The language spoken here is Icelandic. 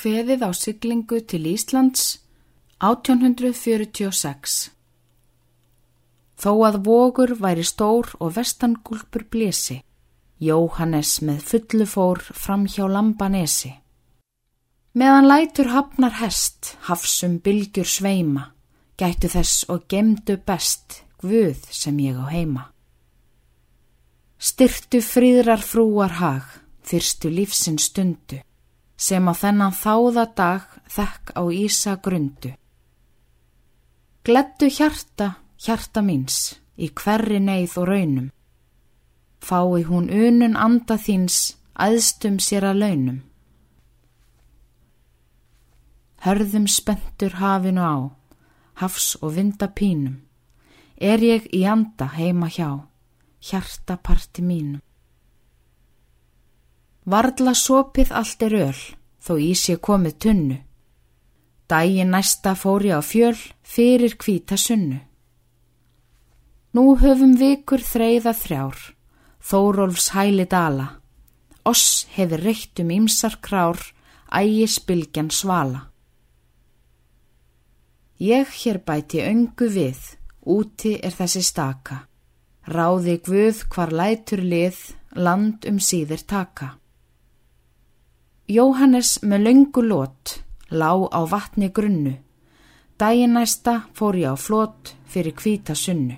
kveðið á siglingu til Íslands 1846. Þó að vogur væri stór og vestangúlpur blési, Jóhannes með fullu fór fram hjá lambanesi. Meðan lætur hafnar hest, hafsum bylgjur sveima, gættu þess og gemdu best, guð sem ég á heima. Styrtu fríðrar frúar hag, fyrstu lífsinn stundu, sem á þennan þáða dag þekk á Ísa grundu. Glettu hjarta, hjarta míns, í hverri neyð og raunum. Fái hún unun anda þíns, aðstum sér að launum. Hörðum spentur hafinu á, hafs og vinda pínum. Er ég í anda heima hjá, hjarta parti mínum. Varðla sopið allt er öll, þó ís ég komið tunnu. Dægin næsta fór ég á fjöl fyrir kvíta sunnu. Nú höfum vikur þreyða þrjár, Þórólfs hæli dala. Oss hefur reytt um ymsar krár, ægi spilgjan svala. Ég hér bæti öngu við, úti er þessi staka. Ráði guð hvar lætur lið, land um síðir taka. Jóhannes með löngu lót, lá á vatni grunnu. Dæginæsta fór ég á flót fyrir kvíta sunnu.